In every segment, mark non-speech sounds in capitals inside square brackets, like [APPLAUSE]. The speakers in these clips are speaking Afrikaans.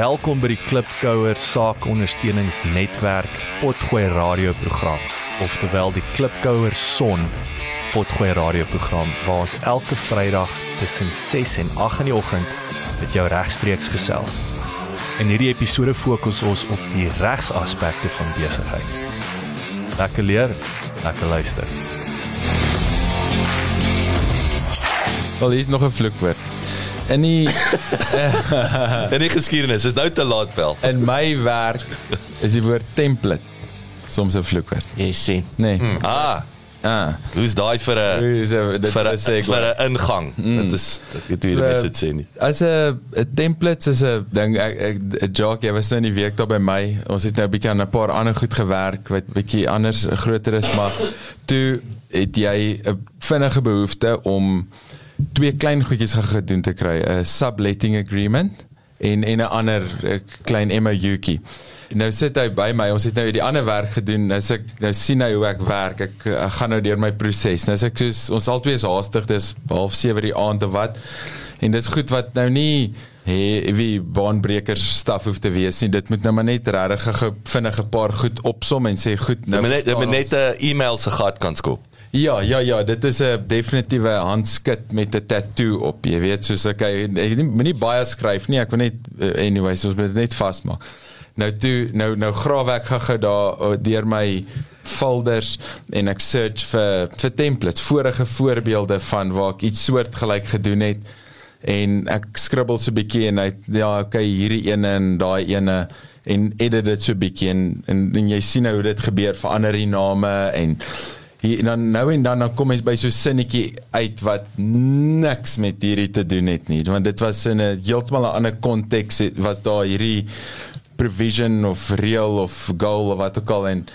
Welkom by die Klipkouer Saakondersteuningsnetwerk Potgooi radioprogram, oftewel die Klipkouer Son Potgooi radioprogram waar ons elke Vrydag tussen 6 en 8 in die oggend met jou regstreeks gesels. In hierdie episode fokus ons op die regsaspekte van besigheid. Lekker leer, lekker luister. Wel, hier is nog 'n vloekwoord. In die [LAUGHS] In die geskiedenis is nou te laat wel. in my werk is die woord template soms 'n vloekwoord. Jy sien. Nee. Hmm. Ah, Ah. hoe's daai vir 'n dit vir 'n vir 'n ingang? Dit is ek weet mense dit sê nie. As 'n 'n templates is 'n ding ek ek 'n joke jy was nou in die week daar by my. Ons het nou 'n bietjie aan 'n paar ander goed gewerk wat bietjie anders groter is, maar toe het jy 'n vinnige behoefte om twee klein goedjies gedoen te kry, 'n subletting agreement en en 'n ander eh, klein MOU'tjie. Nou sit hy by my. Ons het nou die ander werk gedoen. Nou sê ek nou sien hy hoe ek werk. Ek, ek gaan nou deur my proses. Nou sê ek soos ons albei is haastig. Dis half 7 die aand of wat. En dis goed wat nou nie he, wie baanbrekers staf hoef te wees nie. Dit moet nou maar net regtig 'n vinnige paar goed opsom en sê goed Nou nou. net moet net. 'n e-mail se gat kan skop. Ja, ja, ja, dit is 'n definitiewe handskit met 'n tattoo op. Jy weet, soos ek ek nie moenie baie skryf nie. Ek wil net uh, anyways, ons moet dit net vasmaak. Nou toe nou nou grawe ek gou daar uh, deur my folders en ek search vir vir templates, vorige voorbeelde van waar ek iets soortgelyk gedoen het en ek skribbel so 'n bietjie en hy ja, okay, hierdie ene en daai ene en edit dit so 'n bietjie en, en en jy sien nou hoe dit gebeur, verander die name en hier en dan nou en dan dan kom jy by so sinnetjie uit wat niks met hierdie te doen het nie want dit was in 'n heeltemal 'n ander konteks was daar hierdie provision of real of goal of wat ook al en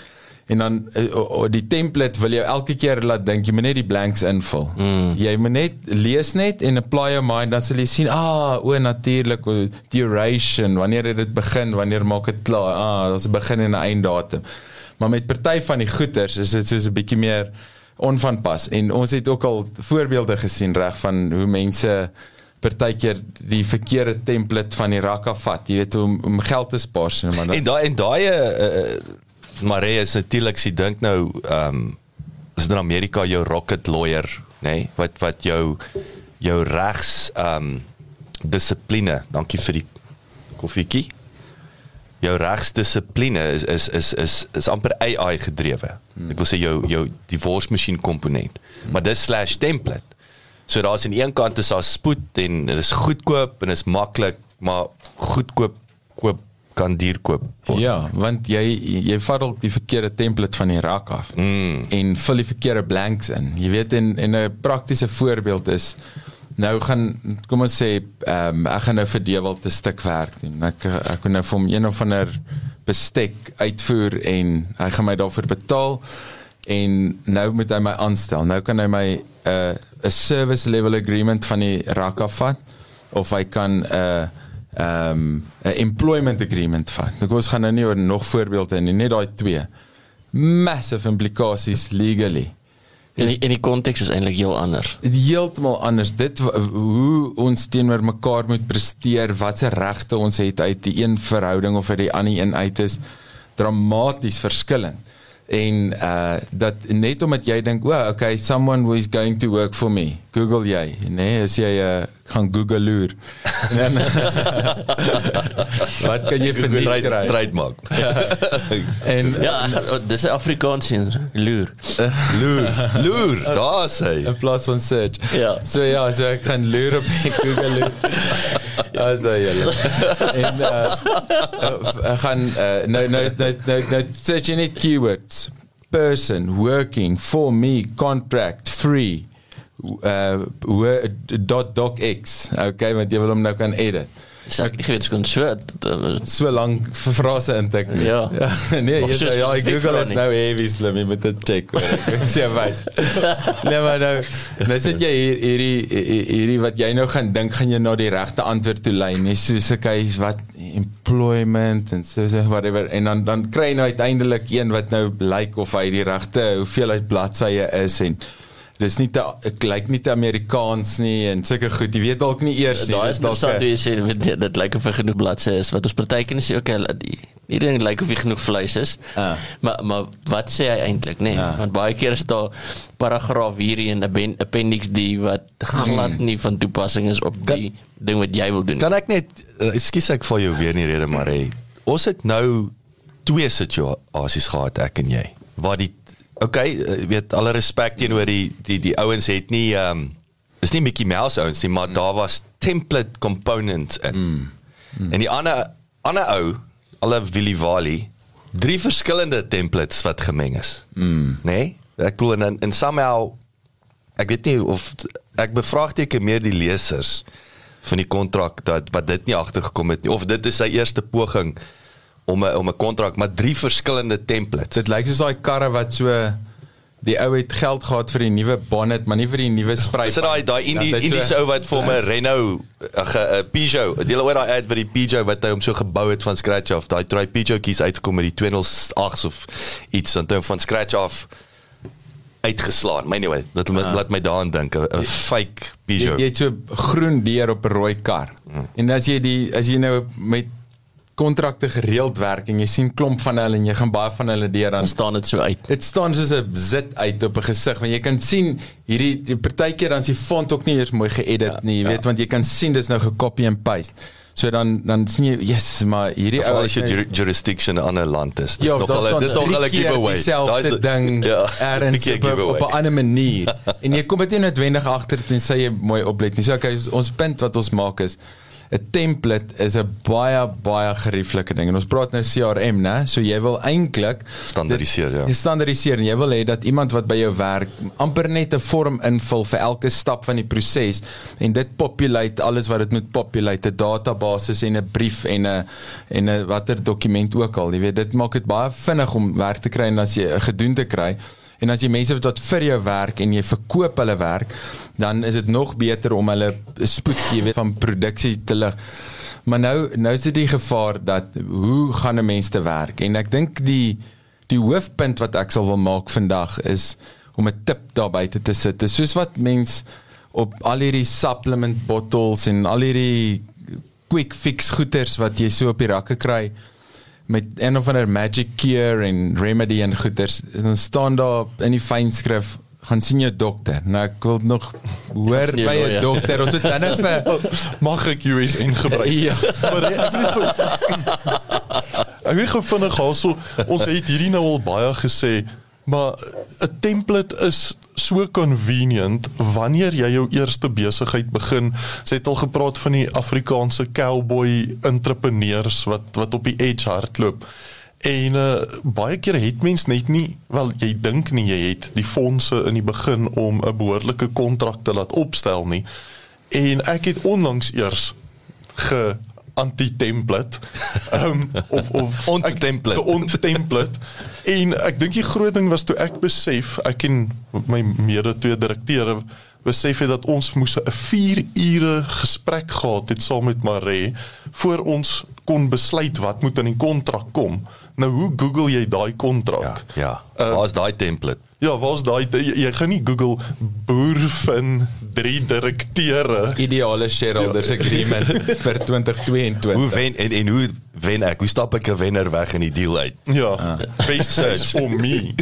en dan uh, die template wil jou elke keer laat dink jy moet net die blanks invul. Mm. Jy moet net lees net en apply your mind dan sal jy sien ah o natuurlik duration wanneer het dit begin wanneer maak dit klaar ah daar's 'n begin en 'n einddatum. Maar met party van die goeters is dit soos 'n bietjie meer onvanpas. En ons het ook al voorbeelde gesien reg van hoe mense partykeer die verkeerde template van die rak af vat. Jy weet om, om geld te spaar so maar En daai en daai uh, Marie is natuurlik sy dink nou ehm um, is in Amerika jou rocket lawyer, nê, nee, wat wat jou jou regs ehm um, dissipline, dankie vir die koffietjie. Jou regsdissipline is is is is is amper AI gedrewe. Hmm. Ek wil sê jou jou divorsmasjien komponent. Hmm. Maar dis slash template. So daar's aan een kant is daar spoed en dit is goedkoop en is maklik, maar goedkoop koop kan duur koop. word. Ja, want jy jy vat dalk die verkeerde template van die rak af Mm. en vul die verkeerde blanks in. Jy weet en en 'n praktiese voorbeeld is nou gaan kom ons sê ehm um, ek gaan nou vir Dewald 'n stuk werk doen. Ek ek wil nou vir hom een of ander bestek uitvoer en hy gaan my daarvoor betaal en nou moet hy my aanstel. Nou kan hy my 'n uh, 'n service level agreement van die rak af vat of hy kan 'n uh, um 'n employment agreement vat. Nou kom ons gaan nou nie oor nog voorbeelde nie, net daai twee. Massive implikasies legally. En die, en die konteks is eintlik heel anders. Heeltemal anders. Dit hoe ons teenoor mekaar moet presteer, watse regte ons het uit die een verhouding of uit die ander een uit is dramaties verskillend. En uh dat net omdat jy dink, "O, oh, okay, someone who is going to work for me." Google jy, nê? Nee, as jy uh, gaan Google loer. [LAUGHS] Wat kan jy vir Trade- kry? Trademark. [LAUGHS] En Ja, ek- dis 'n Afrikaans een, loer. [LAUGHS] Loer, loer, daar's hy. in plaas van search. Ja. So ja, so ek gaan loer op die Google loer. Ja, so julle. [LAUGHS] En uh ek gaan uh, nou nou nou nou, nou search jy net keywords. Person working for me contract free uh dot docx. Okay, want jy wil hom nou kan edit. Dis ek nie geweet skoon so d- So lank vir frase intik. Ja. ja nee, jy sê ja, spesifiek Google is nou heavy slim, jy moet dit check. Ek sê wys. Nee, maar nou, nou sit jy hier hierdie hierdie wat jy nou gaan dink gaan jy na die regte antwoord toe lei, nie soos ek hy wat employment en so so whatever en dan dan kry jy nou uiteindelik een wat nou lyk of hy die regte hoeveelheid bladsye is en dis nie te ek lyk nie te Amerikaans nie en sulke goed. Jy weet dalk nie eers nie. Daar Dis is dalk een- jy sê dit dit lyk of hy genoeg bladsy is wat ons partykeer sê okay, die hierdie lyk of hy genoeg vleis is. Ah. Maar maar wat sê hy eintlik, nê? Nee? Ah. Want baie keer is daar paragraaf hierdie en 'n appen- appendix D wat glad nie van toepassing is op die ding wat jy wil doen. Kan ek net uh, ekskuus ek val jou weer in die rede maar hey, ons het nou twee situasies gehad ek en jy waar die okay, uh, weet alle respek teenoor die die die ouens het nie ehm um, is nie Mickey Mouse ouens nie, maar mm. daar was template components in. Mm. Mm. En die ander ander ou, alle Willy Wally, drie verskillende templates wat gemeng is. Mm. Nê? Nee? Ek bedoel en en somehow ek weet nie of ek bevraagteken meer die lesers van die kontrak dat wat dit nie agtergekom het nie of dit is sy eerste poging om 'n om 'n kontrak maar drie verskillende templates. Dit lyk soos daai karre wat so die ou het geld gehad vir die nuwe bonnet, maar nie vir die nuwe spray. Is dit daai daai Indie Indiese ou wat vir hom 'n Renault 'n Peugeot, het jy al ooit daai ad vir die Peugeot wat hy hom so gebou het van scratch af. Daai daai Peugeot kies uitgekom met die 208s of iets dan toe van scratch af uitgeslaan. Maar anyway, dit laat, laat my daaraan dink, 'n 'n fake jy, Peugeot. jy het so groen deur op 'n rooi kar. Mm. En as jy die as jy nou met kontrakte gereeld werk en jy sien klomp van hulle en jy gaan baie van hulle deur dan staan dit so uit. Dit staan soos 'n zit uit op 'n gesig want jy kan sien hierdie die partykeer dan is die font ook nie eers mooi geëdit ja, nie, jy ja. weet want jy kan sien dis nou gekopie en paste. So dan dan sien jy yes, maar hierdie ou as jy jur- jurisdiction in 'n ander land is. Dis Ja, nog al dis nog al 'n giveaway. Dieselfde Daai ding [LAUGHS] ja, [LAUGHS] keer op, 'n- op. 'n ander manier. en jy kom dit nie noodwendig agter dit en sê jy mooi oplet nie. So okay, ons punt wat ons maak is 'n template is 'n baie baie gerieflike ding. En ons praat nou CRM, né? So jy wil eintlik Standaardiseer, ja. Jy standaardiseer en jy wil hê dat iemand wat by jou werk amper net 'n vorm invul vir elke stap van die proses en dit populate alles wat dit moet populate, 'n database en 'n brief en 'n en 'n watter dokument ook al. Jy weet, dit maak dit baie vinnig om werk te kry en as jy gedoen te kry. En as jy mense wat wat vir jou werk en jy verkoop hulle werk, dan is dit nog beter om hulle spoed, jy weet, van produksie te lig. Maar nou nou is dit die gevaar dat hoe gaan 'n mens te werk? En ek dink die die hoofpunt wat ek sal wil maak vandag is om 'n tip daar buite te sit. Dis soos wat mens op al hierdie supplement bottles en al hierdie quick fix goeders wat jy so op die rakke kry met een of ander magic cure en remedy en goeders dan staan daar in die fynskrif gaan sien jou dokter. Nou ek wil nog hoor by 'n lawyer. dokter. Ons het dan net vir [LAUGHS] Mag ek USN gebruik? ja. Maar ek weet gou Ek weet gou vinnig also ons het hierdie nou al baie gesê, maar 'n template is so convenient wanneer jy jou eerste besigheid begin. Sy het al gepraat van die Afrikaanse cowboy entrepreneurs wat wat op die edge hardloop. En uh, baie keer het mens net nie, wel jy dink nie jy het die fondse in die begin om 'n behoorlike kontrak te laat opstel nie. En ek het onlangs eers ge anti-template um, of of Ont-template. [LAUGHS] ek- ont-template en ek dink die groot ding was toe ek besef ek en my mede twee direkteure besef het dat ons moes 'n 4 ure gesprek gehad het saam met Maree voor ons kon besluit wat moet in die kontrak kom nou hoe google jy daai Ja, kontrak ja. Uh, Waar's daai template? Ja waar's daai jy, jy gaan nie google boervin drie direkteure ideale shareholders agreement vir [LAUGHS] 2022. Hoe wen en en hoe wen ek? Hoe stap ek 'n wenner weg in die deal uit? Ja, best search [LAUGHS] for me.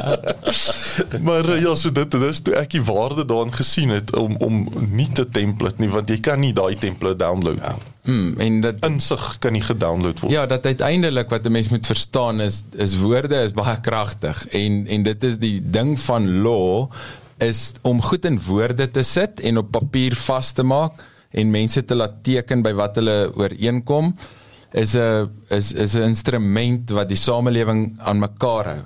[LAUGHS] maar uh, ja, so dit dis toe ek die waarde daarin gesien het om om nie te template nie want jy kan nie daai template download nie. Mm, en dat Insig kan nie gedownload word. ja, dat uiteindelik wat 'n mens moet verstaan is is woorde is baie kragtig en en dit is die ding van law is om goed in woorde te sit en op papier vas te maak en mense te laat teken by wat hulle ooreenkom is 'n is is 'n instrument wat die samelewing aan mekaar hou.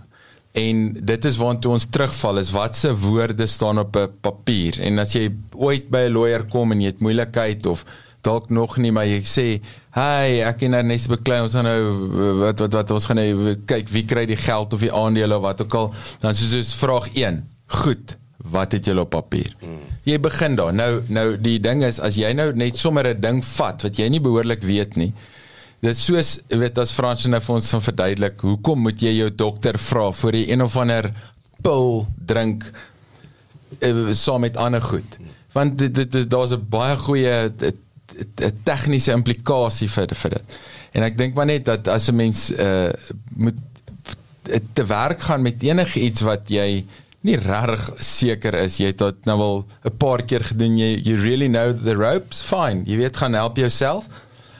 En dit is waartoe ons terugval is wat se woorde staan op 'n papier. En as jy ooit by 'n lawyer kom en jy het moeilikheid of dalk nog nie maar jy sê, "Hey, ek en Ernest beklei ons gaan nou wat wat wat ons gaan nou kyk wie kry die geld of die aandele of wat ook al." Dan soos soos vraag 1. Goed. Wat het julle op papier? Hmm. Jy begin daar. Nou nou die ding is as jy nou net sommer 'n ding vat wat jy nie behoorlik weet nie. Dit is soos jy weet as Frans nou vir ons van verduidelik, hoekom moet jy jou dokter vra voor jy een of ander pil drink uh, saam met ander goed. Want dit, dit, dit daar's 'n baie goeie 'n tegniese implikasie vir vir dit. En ek dink maar net dat as 'n mens uh moet te werk gaan met enigiets wat jy nie regtig seker is. Jy het dit nou al 'n paar keer gedoen jy you really know the ropes? Fine jy weet gaan help jouself.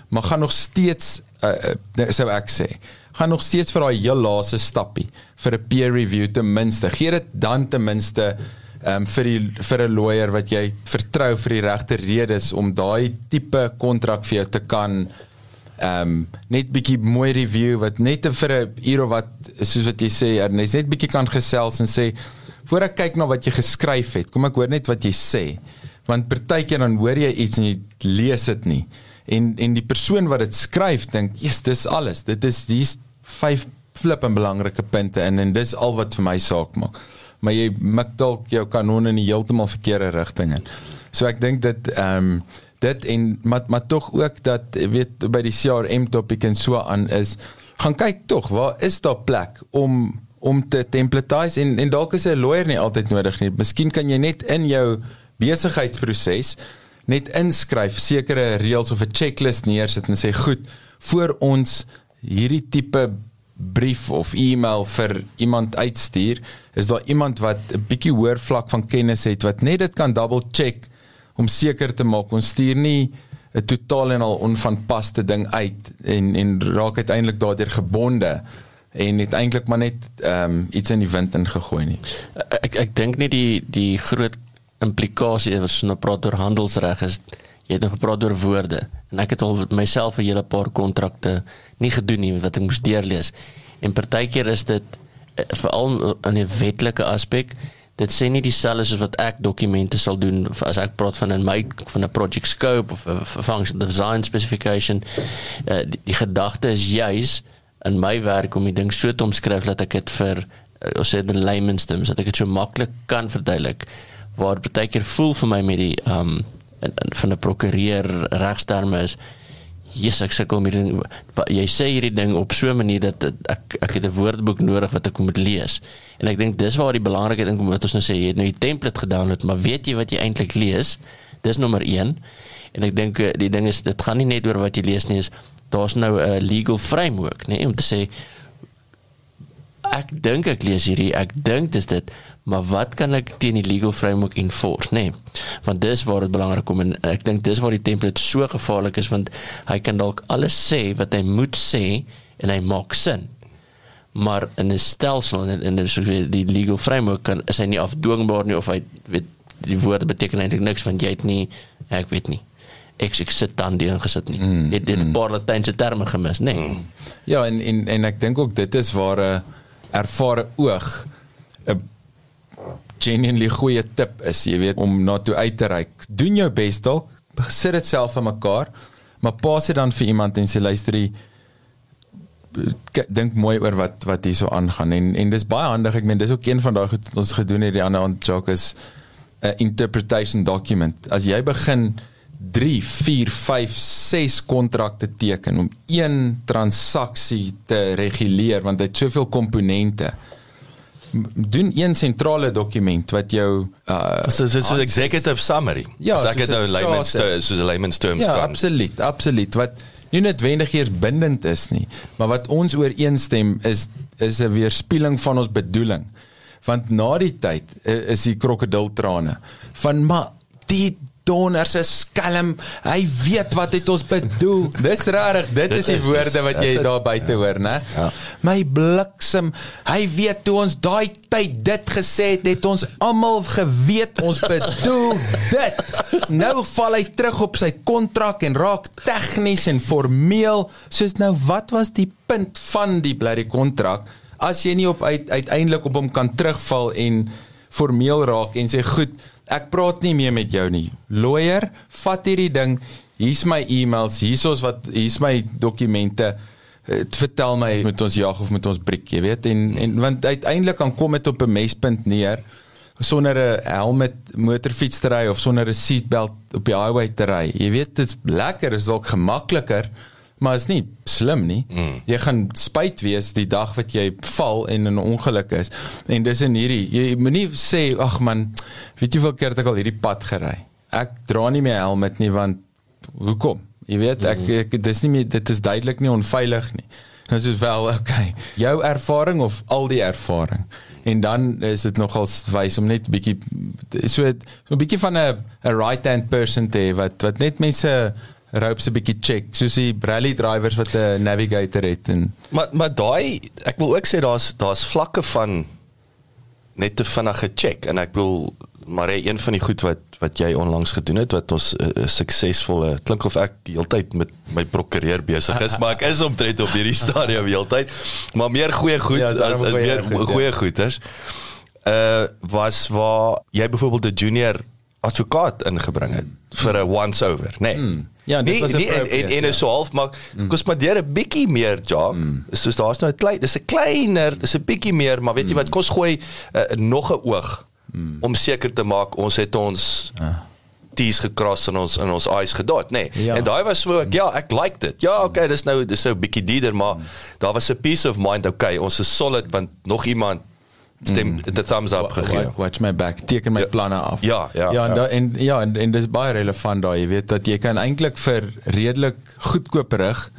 Maar gaan nog steeds uh, sou ek sê gaan nog steeds vir daai heel laaste stappie vir 'n peer review ten minste. Gee dit dan ten minste um, vir die vir 'n lawyer wat jy vertrou vir die regte redes om daai tipe kontrak vir jou te kan ehm um, net bietjie mooi review wat net vir 'n uur of wat soos wat jy sê Ernest net bietjie kan gesels en sê voor ek kyk na wat jy geskryf het kom ek hoor net wat jy sê want partykeer dan hoor jy iets en jy lees dit nie. En en die persoon wat dit skryf dink yes dis alles. Dit is hier's vyf flip en belangrike punte en en dis al wat vir my saak maak maar jy mik dalk jou kanon in die heeltemal verkeerde rigting in so ek dink dit ehm um, dit en maar maar tog ook dat weet by die CRM topic en so aan is gaan kyk tog waar is daar plek om om te templatize en en dalk is 'n lawyer nie altyd nodig nie. Miskien kan jy net in jou besigheidsproses net inskryf sekere reëls of 'n checklist neersit en sê goed, voor ons hierdie tipe brief of e-mail vir iemand uitstuur, is daar iemand wat 'n bietjie hoër vlak van kennis het wat net dit kan double check om seker te maak ons stuur nie 'n totaal en al onvanpaste ding uit en en raak uiteindelik daardeur gebonde en het eintlik maar net ehm um, iets in die wind ingegooi nie. Ek ek dink nie die die groot implikasie as ons nou praat oor handelsreg is jy het gepraat oor woorde en ek het al myself 'n hele paar kontrakte nie gedoen nie wat ek moes deurlees. En partykeer is dit eh, veral in 'n wetlike aspek dit sê nie dieselfde soos wat ek dokumente sal doen as ek praat van 'n my van 'n project scope of 'n function design specification uh, die, die gedagte is juis in my werk om die ding so te omskryf dat ek dit vir uh, ons sê in layman's terms dat ek dit so maklik kan verduidelik waar baie keer voel vir my met die um in, in, van 'n prokureur regsterme is Yes, ek sukkel met ding, jy sê hierdie ding op so 'n manier dat ek ek het 'n woordeboek nodig wat ek moet lees. En ek dink dis waar die belangrike ding kom wat ons nou sê, jy het nou die template gedownload, maar weet jy wat jy eintlik lees? Dis nommer 1. En ek dink eh, die ding is dit gaan nie net oor wat jy lees nie, is daar's nou 'n legal framework, nee, om te sê ek dink ek lees hierdie, ek dink dis dit, maar wat kan ek teen die legal framework enforce, nê? Nee, want dis waar dit belangrik kom en ek dink dis waar die template so gevaarlik is want hy kan dalk alles sê wat hy moet sê en hy maak sin. Maar in 'n stelsel en in die legal framework kan is hy nie afdwingbaar nie of hy weet die woorde beteken eintlik niks want jy het nie ek weet nie ek ek sit dan die ingesit nie. Mm, dit het 'n mm. paar latynse terme gemis, nê? Nee. Mm. Ja, en en en ek dink ook dit is waar 'n ervare oog 'n genuinely goeie tip is, jy weet, om na toe uit te reik. Doen jou bes dalk, sit dit self aan mekaar, maar pas dit dan vir iemand en sê luister jy dink mooi oor wat wat hierso aangaan. En en dis baie handig. Ek meen dis ook een van daai goed wat ons gedoen het. Die ander aan Jock is 'n interpretation document. As jy begin 3, 4, 5, 6 kontrakte teken om een transaksie te reguleer want dit het soveel komponente. Doen een sentrale dokument wat jou uh so so, so executive summary. Ja, so ek het nou layman's terms, so layman's terms ja, kan. absoluut, absoluut. Wat nie noodwendig eers bindend is nie, maar wat ons ooreenstem is is 'n weerspieëling van ons bedoeling. Want na die tyd is die krokodiltrane van maar die donder se skelm. Hy weet wat dit ons bedoel. [LAUGHS] Dis rarig. Dit is die woorde wat jy daar buite hoor, né? Ja. My bliksem. Hy weet toe ons daai tyd dit gesê het, het ons almal geweet ons bedoel dit. Nou val hy terug op sy kontrak en raak tegnies en formeel. Soos nou, wat was die punt van die blerrie kontrak as jy nie op uit, uiteindelik op hom kan terugval en formeel raak en sê goed ek praat nie meer met jou nie. Lawyer, vat hierdie ding. Hier's my e-mails, hier's ons wat hier's my dokumente. Uh, vertel my met ons jag of met ons briek, jy weet. En en want uiteindelik kan kom dit op 'n mespunt neer sonder 'n helmet motorfiets te ry of sonder 'n seatbelt op die highway te ry. Jy weet dit's lekker, is dalk gemakliker, maar is nie slim nie. Mm. Jy gaan spyt wees die dag wat jy val en in 'n ongeluk is. En dis in hierdie jy moenie sê ag man, weet jy hoeveel keer het ek al hierdie pad gery? Ek dra nie my helmet nie want hoekom? Jy weet ek, ek dis nie meer dit is duidelik nie onveilig nie. Nou is wel [LAUGHS] okay. Jou ervaring of al die ervaring. En dan is dit nogal wys om net bietjie so 'n so bietjie van 'n 'n right hand person te hê wat wat net mense ropes 'n bietjie check. Soos die rally drivers wat 'n navigator het en Maar maar daai ek wil ook sê daar's daar's vlakke van net 'n vinnige check en ek bedoel maar een van die goed wat wat jy onlangs gedoen het wat ons 'n uh, uh, suksesvolle klink of ek heeltyd met my prokureur besig is maar ek is omtrent op hierdie stadium heeltyd. Maar meer goeie goed Ja, ja, as, daarom as goeie meer goed, ja. goeie goeders uh was waar jy byvoorbeeld 'n junior advokaat ingebring het vir 'n once over nê nee. Hmm. Ja, dit nie, was nie en appropriate, en, en ja. is so half maar kos maar deur 'n bietjie meer job. Mm. Soos daar's nou 'n klein dis 'n kleiner, dis 'n bietjie meer, maar weet jy wat kos gooi uh, nog 'n oog mm. om seker te maak ons het ons Ah. T's gekras en ons in ons I's gedot, nê. Nee. Ja. En daai was so ek ja, ek like dit. Ja, okay, dis nou dis nou 'n bietjie dierder, maar daar was 'n peace of mind, okay, ons is solid want nog iemand stem mm. the thumbs up gegee. watch, watch my back teken my Ja. planne af. Ja, ja, Ja, en, ja. da, en ja, en, en dis baie relevant daai, jy weet dat jy kan eintlik vir redelik goedkoperig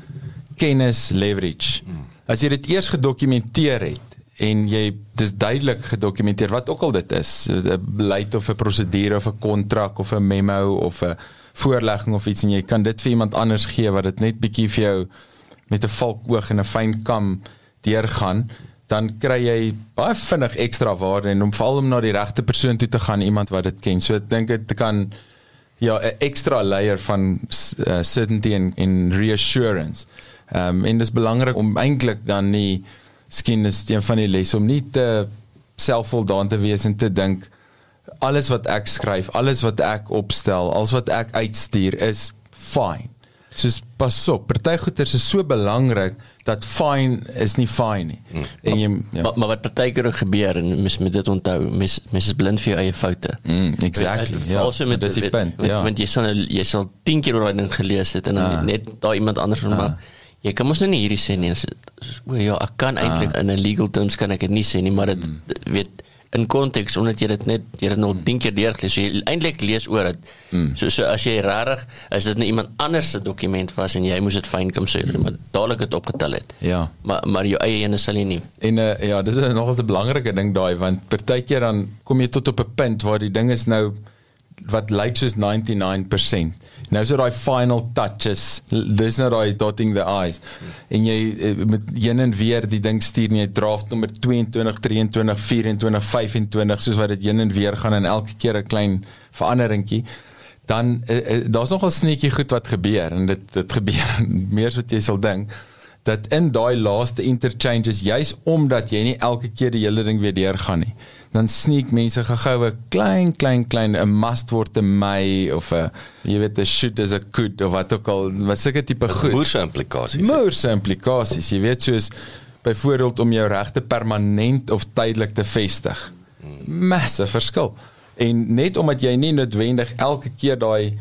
kennis leverage. Hmm. As jy dit eers gedokumenteer het en jy dis duidelik gedokumenteer wat ook al dit is, 'n beleid of 'n prosedure of 'n kontrak of 'n memo of 'n voorlegging of iets en jy kan dit vir iemand anders gee wat dit net bietjie vir jou met 'n valkoog en 'n fyn kam deurgaan dan kry jy baie vinnig ekstra waarde en om veral om na die regte persoon toe te gaan iemand wat dit ken. So ek dink dit kan ja 'n ekstra layer van uh, certainty en en reassurance. Ehm um, en dit is belangrik om eintlik dan nie skien is een van die lesse om nie te selfvoldaan te wees en te dink alles wat ek skryf, alles wat ek opstel, alles wat ek uitstuur is fyn. Soos pas op, party goeters is so belangrik dat fyn is nie fyn nie. Mm. En jy ja. Maar, maar wat partykeer ook gebeur en mens moet dit onthou, mens mens is blind vir jou eie foute. Mm, exactly. Ja, also met dis die punt. Ja. want jy sal jy sal 10 keer oor daai ding gelees het en dan Ah. net daar iemand anders van maar jy kan mos nou nie hierdie sê nie. As- as- O ja, ek kan eintlik Ah. in 'n legal terms kan ek dit nie sê nie, maar dit Mm. dit- weet in konteks omdat jy dit net jy het nog 10 keer deurgelees. So jy eintlik lees oor dit. Mm. So so as jy regtig as dit nou iemand anders se dokument was en jy moes dit fyn kom sê, maar dadelik dit opgetel het. Ja. Maar maar jou eie ene sal jy nie. En uh, ja, dit is nogal 'n belangrike ding daai want partykeer dan kom jy tot op 'n punt waar die ding is nou wat lyk soos 99%. Nou is dit daai final touches. Dis nou daai dotting the i's. En jy eh, met heen en weer die ding stuur en jy draft nommer 22, 23, 24, 25 soos wat dit heen en weer gaan en elke keer 'n klein veranderingkie. Dan uh, uh, daar's nogal sneetjie goed wat gebeur en dit dit gebeur [LAUGHS] meer as wat jy sal dink dat in daai laaste interchanges juis omdat jy nie elke keer die hele ding weer deurgaan nie dan sneek mense gou-gou 'n klein klein klein 'n must word 'n my of 'n jy weet 'n should is 'n could of wat ook al wat sulke tipe goed. Boerse implikasies. moorse implikasies jy weet soos byvoorbeeld om jou regte permanent of tydelik te vestig. Massive verskil. En net omdat jy nie noodwendig elke keer daai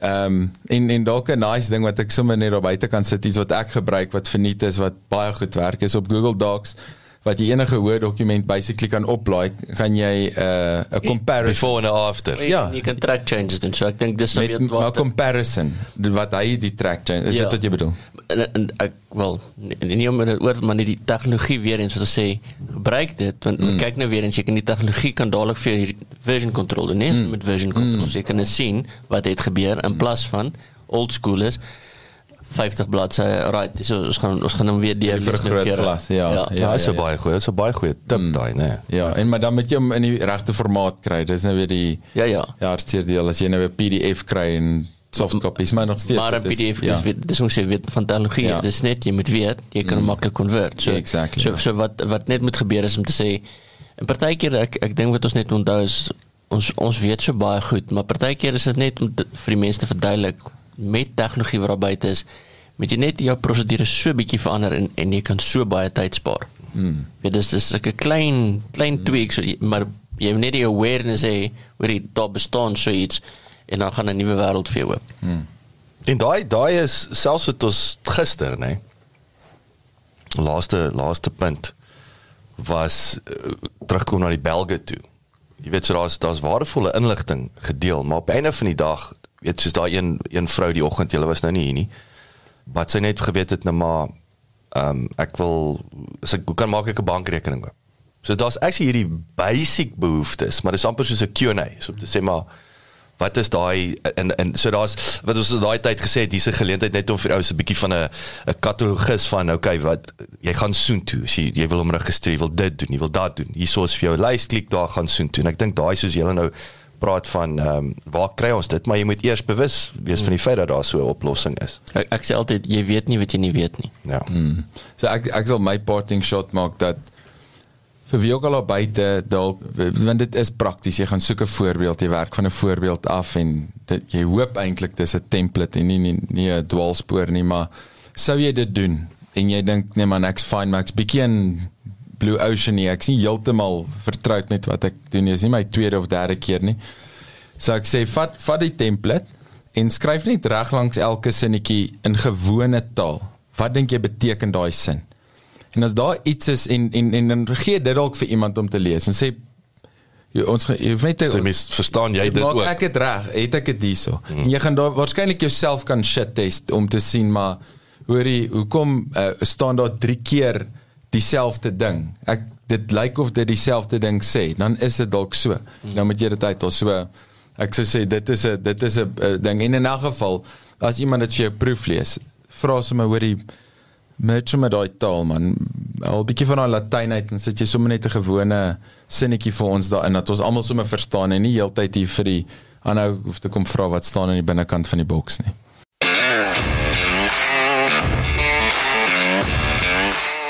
ehm um, en en dalk 'n nice ding wat ek sommer net daar buite kan sit iets wat ek gebruik wat verniet is wat baie goed werk is op Google Docs wat jy enige Word dokument basically kan oplaai gaan jy 'n uh, 'n comparison Before and after. Ja, jy kan track changes doen. So ek dink dis nou met weet 'n wat comparison wat hy die track change is Ja. dit wat jy bedoel en, en ek wel nie, nie om dit oor maar net die tegnologie weer eens wat ons sê gebruik dit want mm. kyk nou weer eens jy kan die tegnologie kan dadelik vir jou hierdie version control doen nee mm. met version control mm. so jy kan net sien wat het gebeur in plaas van old school is 50 bladsye right so ons gaan ons gaan hom weer deur vir 'n groot glas ja Ja, ja, dis ja, 'n baie goeie, dis 'n baie goeie tip mm. daai, né? Ja, en maar dan moet jy hom in die regte formaat kry. Dis nou weer die ja ja ja, hartseer deel as jy nou 'n PDF kry en soft copies, maar nog steeds. maar 'n dit is- PDF ja. is weet dis ons sê weet van tegnologie Ja. ja. dis net jy moet weet jy kan hom maklik convert so Exactly, so, ja. so wat wat net moet gebeur is om te sê en partykeer ek ek dink wat ons net onthou is ons ons weet so baie goed maar partykeer is dit net om te, vir die mense te verduidelik met tegnologie wat daar buite is moet jy net jou prosedure so bietjie verander en en jy kan so baie tyd spaar. Mm. Ja, dis dis 'n klein klein mm. tweak so jy- maar jy moet net die awareness hê oor die daar bestaan so iets en dan gaan 'n nuwe wêreld vir jou oop. En daai daai is selfs wat ons gister, nê. Laaste laaste punt was uh, terugkom na die Belge toe. Jy weet so daar's daar's waardevolle inligting gedeel, maar op die einde van die dag, weet soos daai een een vrou die oggend, jy was nou nie hier nie. Wat sy net geweet het nou maar ehm um, ek wil as ek kan maak ek 'n bankrekening oop. So daar's actually hierdie basic behoeftes, maar dis amper soos 'n Q&A, so om te sê maar wat is daai en en so daar's wat ons daai tyd gesê het, hier's 'n geleentheid net om vir ou se bietjie van 'n 'n katalogus van okay, wat jy gaan soen toe. As jy jy wil hom registreer, wil dit doen, jy wil dat doen. Hierso is vir jou lys klik daar gaan soen toe. En ek dink daai soos julle nou praat van ehm um, waar kry ons dit, maar jy moet eers bewus wees van die feit dat daar so 'n oplossing is. Ek, ek sê altyd jy weet nie wat jy nie weet nie. Ja. Hmm. So ek ek sal my parting shot maak dat vir wie ook al daar buite dalk want dit is prakties jy gaan soek 'n voorbeeld jy werk van 'n voorbeeld af en dit, jy hoop eintlik dis 'n template en nie nie nie 'n dwaalspoor nie maar sou jy dit doen en jy dink nee man ek's fine maar ek's bietjie in blue ocean nie. Ek's nie heeltemal vertroud met wat ek doen. Nie is nie my tweede of derde keer nie. So ek sê vat vat die template en skryf net reg langs elke sinnetjie in gewone taal. Wat dink jy beteken daai sin? En as daar iets is en en en dan gee dit dalk vir iemand om te lees en sê jy, ons jy weet Jy mis verstaan jy dit ook. ek dit reg? Het ek dit hierso? Mm. en jy gaan daar waarskynlik jouself kan shit test om te sien maar hoorie hoekom uh, staan daar drie keer dieselfde ding ek dit lyk of dit dieselfde ding sê dan is dit dalk so mm. dan moet jy dit uit so ek sou sê dit is 'n dit is 'n ding en in 'n geval as iemand dit vir jou proef lees vra sommer hoorie met met daai taal man. Al bietjie van daai Latyn uit en sit jy sommer net 'n gewone sinnetjie vir ons daarin dat ons almal sommer verstaan en nie heeltyd hier vir die aanhou hoef te kom vra wat staan aan die binnekant van die boks nie.